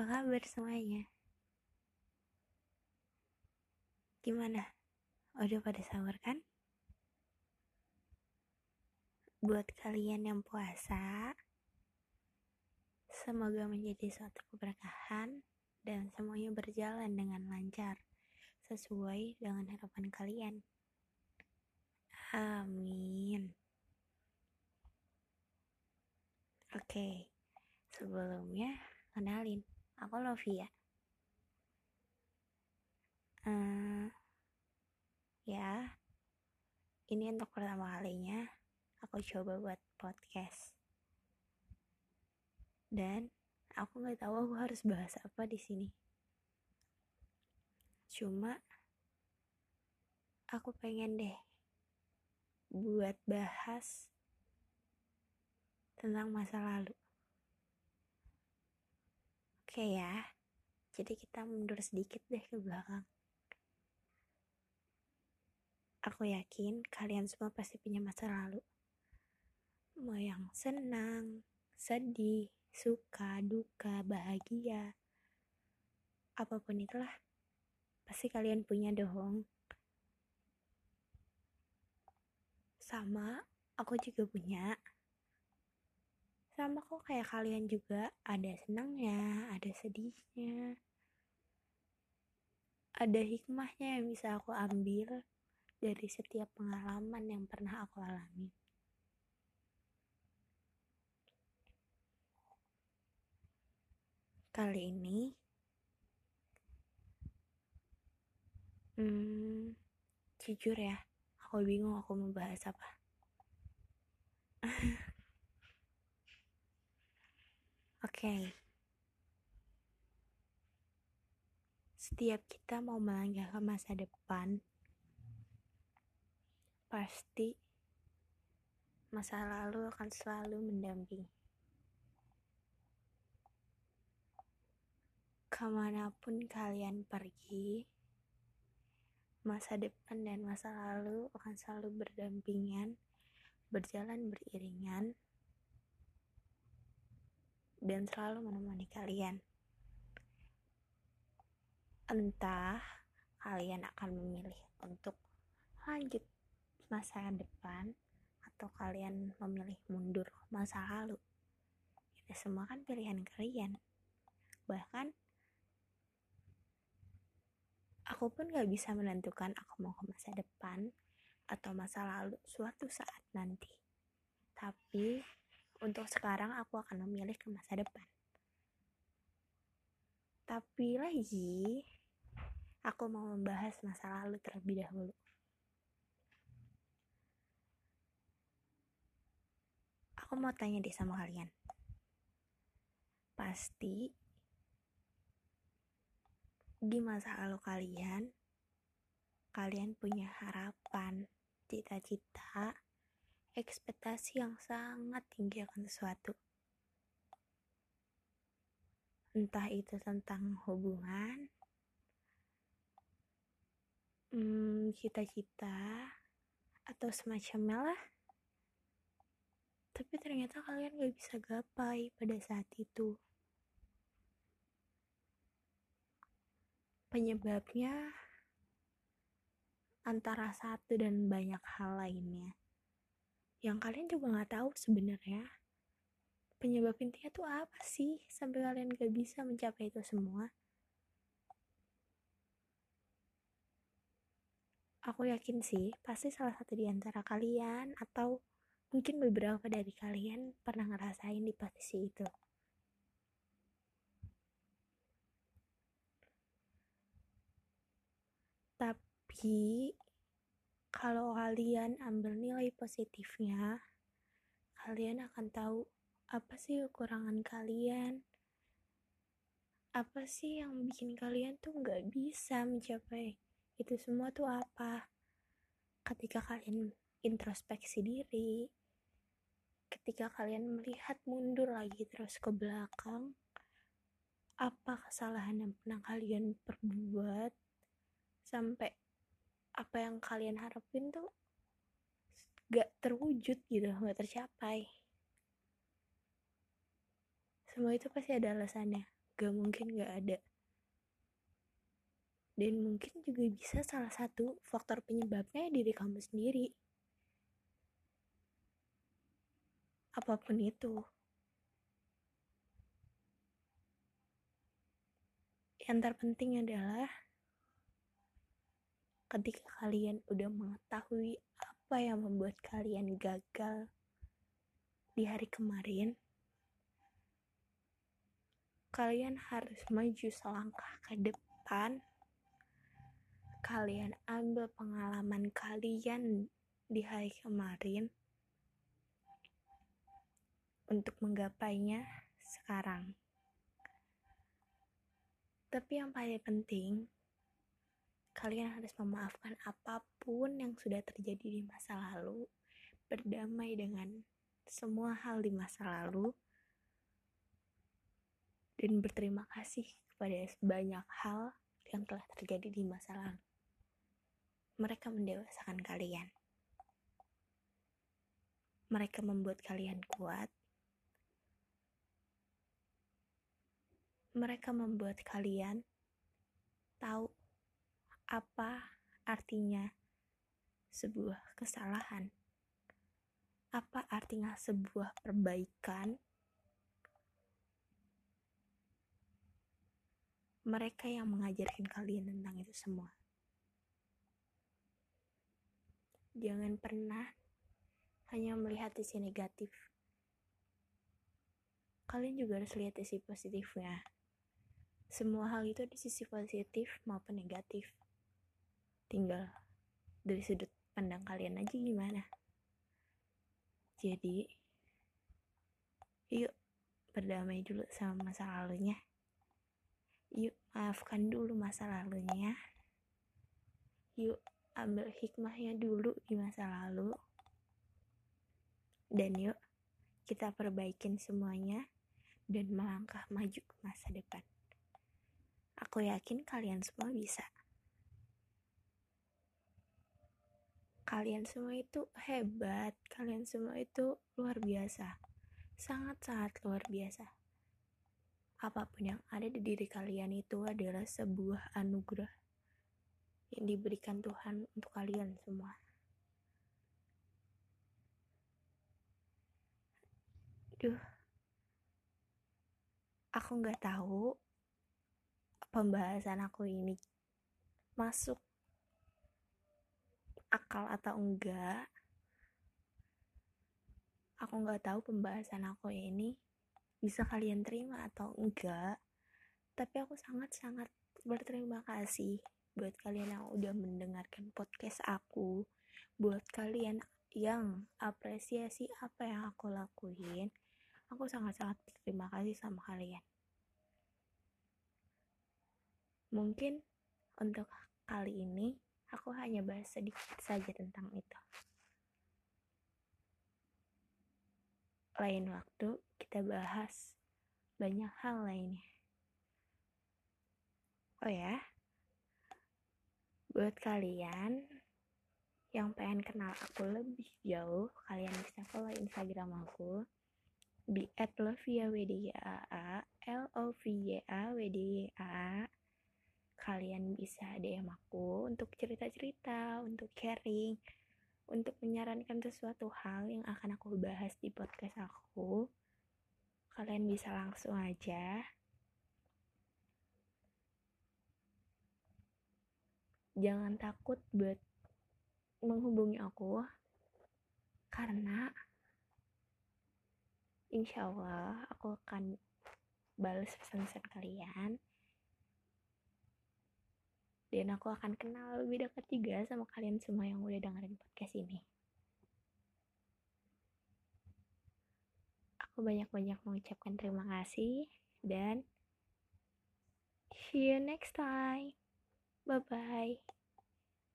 Apa kabar semuanya? Gimana? Udah pada sahur kan? Buat kalian yang puasa, semoga menjadi suatu keberkahan dan semuanya berjalan dengan lancar sesuai dengan harapan kalian. Amin. Oke, sebelumnya kenalin, aku Lovia. Uh, ya, ini untuk pertama kalinya aku coba buat podcast. Dan aku nggak tahu aku harus bahas apa di sini. Cuma aku pengen deh buat bahas tentang masa lalu. Oke ya, jadi kita mundur sedikit deh ke belakang. Aku yakin kalian semua pasti punya masa lalu. Mau yang senang, sedih, suka, duka, bahagia, apa pun itulah, pasti kalian punya dong. Sama, aku juga punya sama kok kayak kalian juga. Ada senangnya ada sedihnya. Ada hikmahnya yang bisa aku ambil dari setiap pengalaman yang pernah aku alami. Kali ini hmm, jujur ya aku bingung aku mau bahas apa. Okay. Setiap kita mau melangkah ke masa depan, pasti masa lalu akan selalu mendampingi. Ke mana pun kalian pergi, masa depan dan masa lalu akan selalu berdampingan, berjalan beriringan, dan selalu menemani kalian. Entah kalian akan memilih untuk lanjut masa depan atau kalian memilih mundur masa lalu. Itu semua kan pilihan kalian. Bahkan aku pun gak bisa menentukan aku mau ke masa depan atau masa lalu suatu saat nanti. Tapi untuk sekarang aku akan memilih ke masa depan. Tapi lagi, aku mau membahas masa lalu terlebih dahulu. Aku mau tanya deh sama kalian. Pasti di masa lalu kalian, kalian punya harapan, cita-cita, ekspektasi yang sangat tinggi akan sesuatu. Entah itu tentang hubungan, hmm, cita-cita, atau semacamnya lah. Tapi ternyata kalian gak bisa gapai pada saat itu. Penyebabnya antara satu dan banyak hal lainnya yang kalian juga nggak tahu sebenarnya penyebab intinya tuh apa sih sampai kalian gak bisa mencapai itu semua? Aku yakin sih pasti salah satu di antara kalian atau mungkin beberapa dari kalian pernah ngerasain di posisi itu. Tapi kalau kalian ambil nilai positifnya, kalian akan tahu apa sih kekurangan kalian, apa sih yang bikin kalian tuh nggak bisa mencapai itu semua tuh apa. Ketika kalian introspeksi diri, ketika kalian melihat mundur lagi terus ke belakang, apa kesalahan yang pernah kalian perbuat sampai apa yang kalian harapin tuh gak terwujud gitu gak tercapai. Semua itu pasti ada alasannya. Gak mungkin gak ada. Dan mungkin juga bisa salah satu faktor penyebabnya diri kamu sendiri. Apa pun itu. Yang terpenting adalah ketika kalian udah mengetahui apa yang membuat kalian gagal di hari kemarin kalian harus maju selangkah ke depan kalian ambil pengalaman kalian di hari kemarin untuk menggapainya sekarang. Tapi yang paling penting, kalian harus memaafkan apa pun yang sudah terjadi di masa lalu, berdamai dengan semua hal di masa lalu, dan berterima kasih kepada banyak hal yang telah terjadi di masa lalu mereka mendewasakan kalian. Mereka membuat kalian kuat. Mereka membuat kalian tahu apa artinya sebuah kesalahan. Apa artinya sebuah perbaikan? Mereka yang mengajarkan kalian tentang itu semua. Jangan pernah hanya melihat sisi negatif. Kalian juga harus lihat sisi positifnya. Semua hal itu ada sisi positif maupun negatif. Tinggal dari sudut pandang kalian aja gimana. Jadi, yuk berdamai dulu sama masa lalunya. Yuk maafkan dulu masa lalunya. Yuk ambil hikmahnya dulu di masa lalu dan yuk kita perbaikin semuanya dan melangkah maju ke masa depan aku yakin kalian semua bisa kalian semua itu hebat kalian semua itu luar biasa sangat-sangat luar biasa apa pun yang ada di diri kalian itu adalah sebuah anugerah yang diberikan Tuhan untuk kalian semua. Duh, aku nggak tahu pembahasan aku ini masuk akal atau enggak. Aku nggak tahu pembahasan aku ini bisa kalian terima atau enggak. Tapi aku sangat-sangat berterima kasih buat kalian yang udah mendengarkan podcast aku buat kalian yang apresiasi apa yang aku lakuin aku sangat-sangat berterima kasih sama kalian mungkin untuk kali ini aku hanya bahas sedikit saja tentang itu lain waktu kita bahas banyak hal lainnya oh ya Buat kalian yang pengen kenal aku lebih jauh, kalian bisa follow Instagram aku di @loviawdya L O V Y A W D Y A. Kalian bisa DM aku untuk cerita-cerita, untuk sharing, untuk menyarankan sesuatu hal yang akan aku bahas di podcast aku. Kalian bisa langsung aja jangan takut buat menghubungi aku karena insya Allah aku akan balas pesan-pesan kalian dan aku akan kenal lebih dekat juga sama kalian semua yang udah dengerin podcast ini aku banyak-banyak mengucapkan terima kasih dan see you next time Bye bye.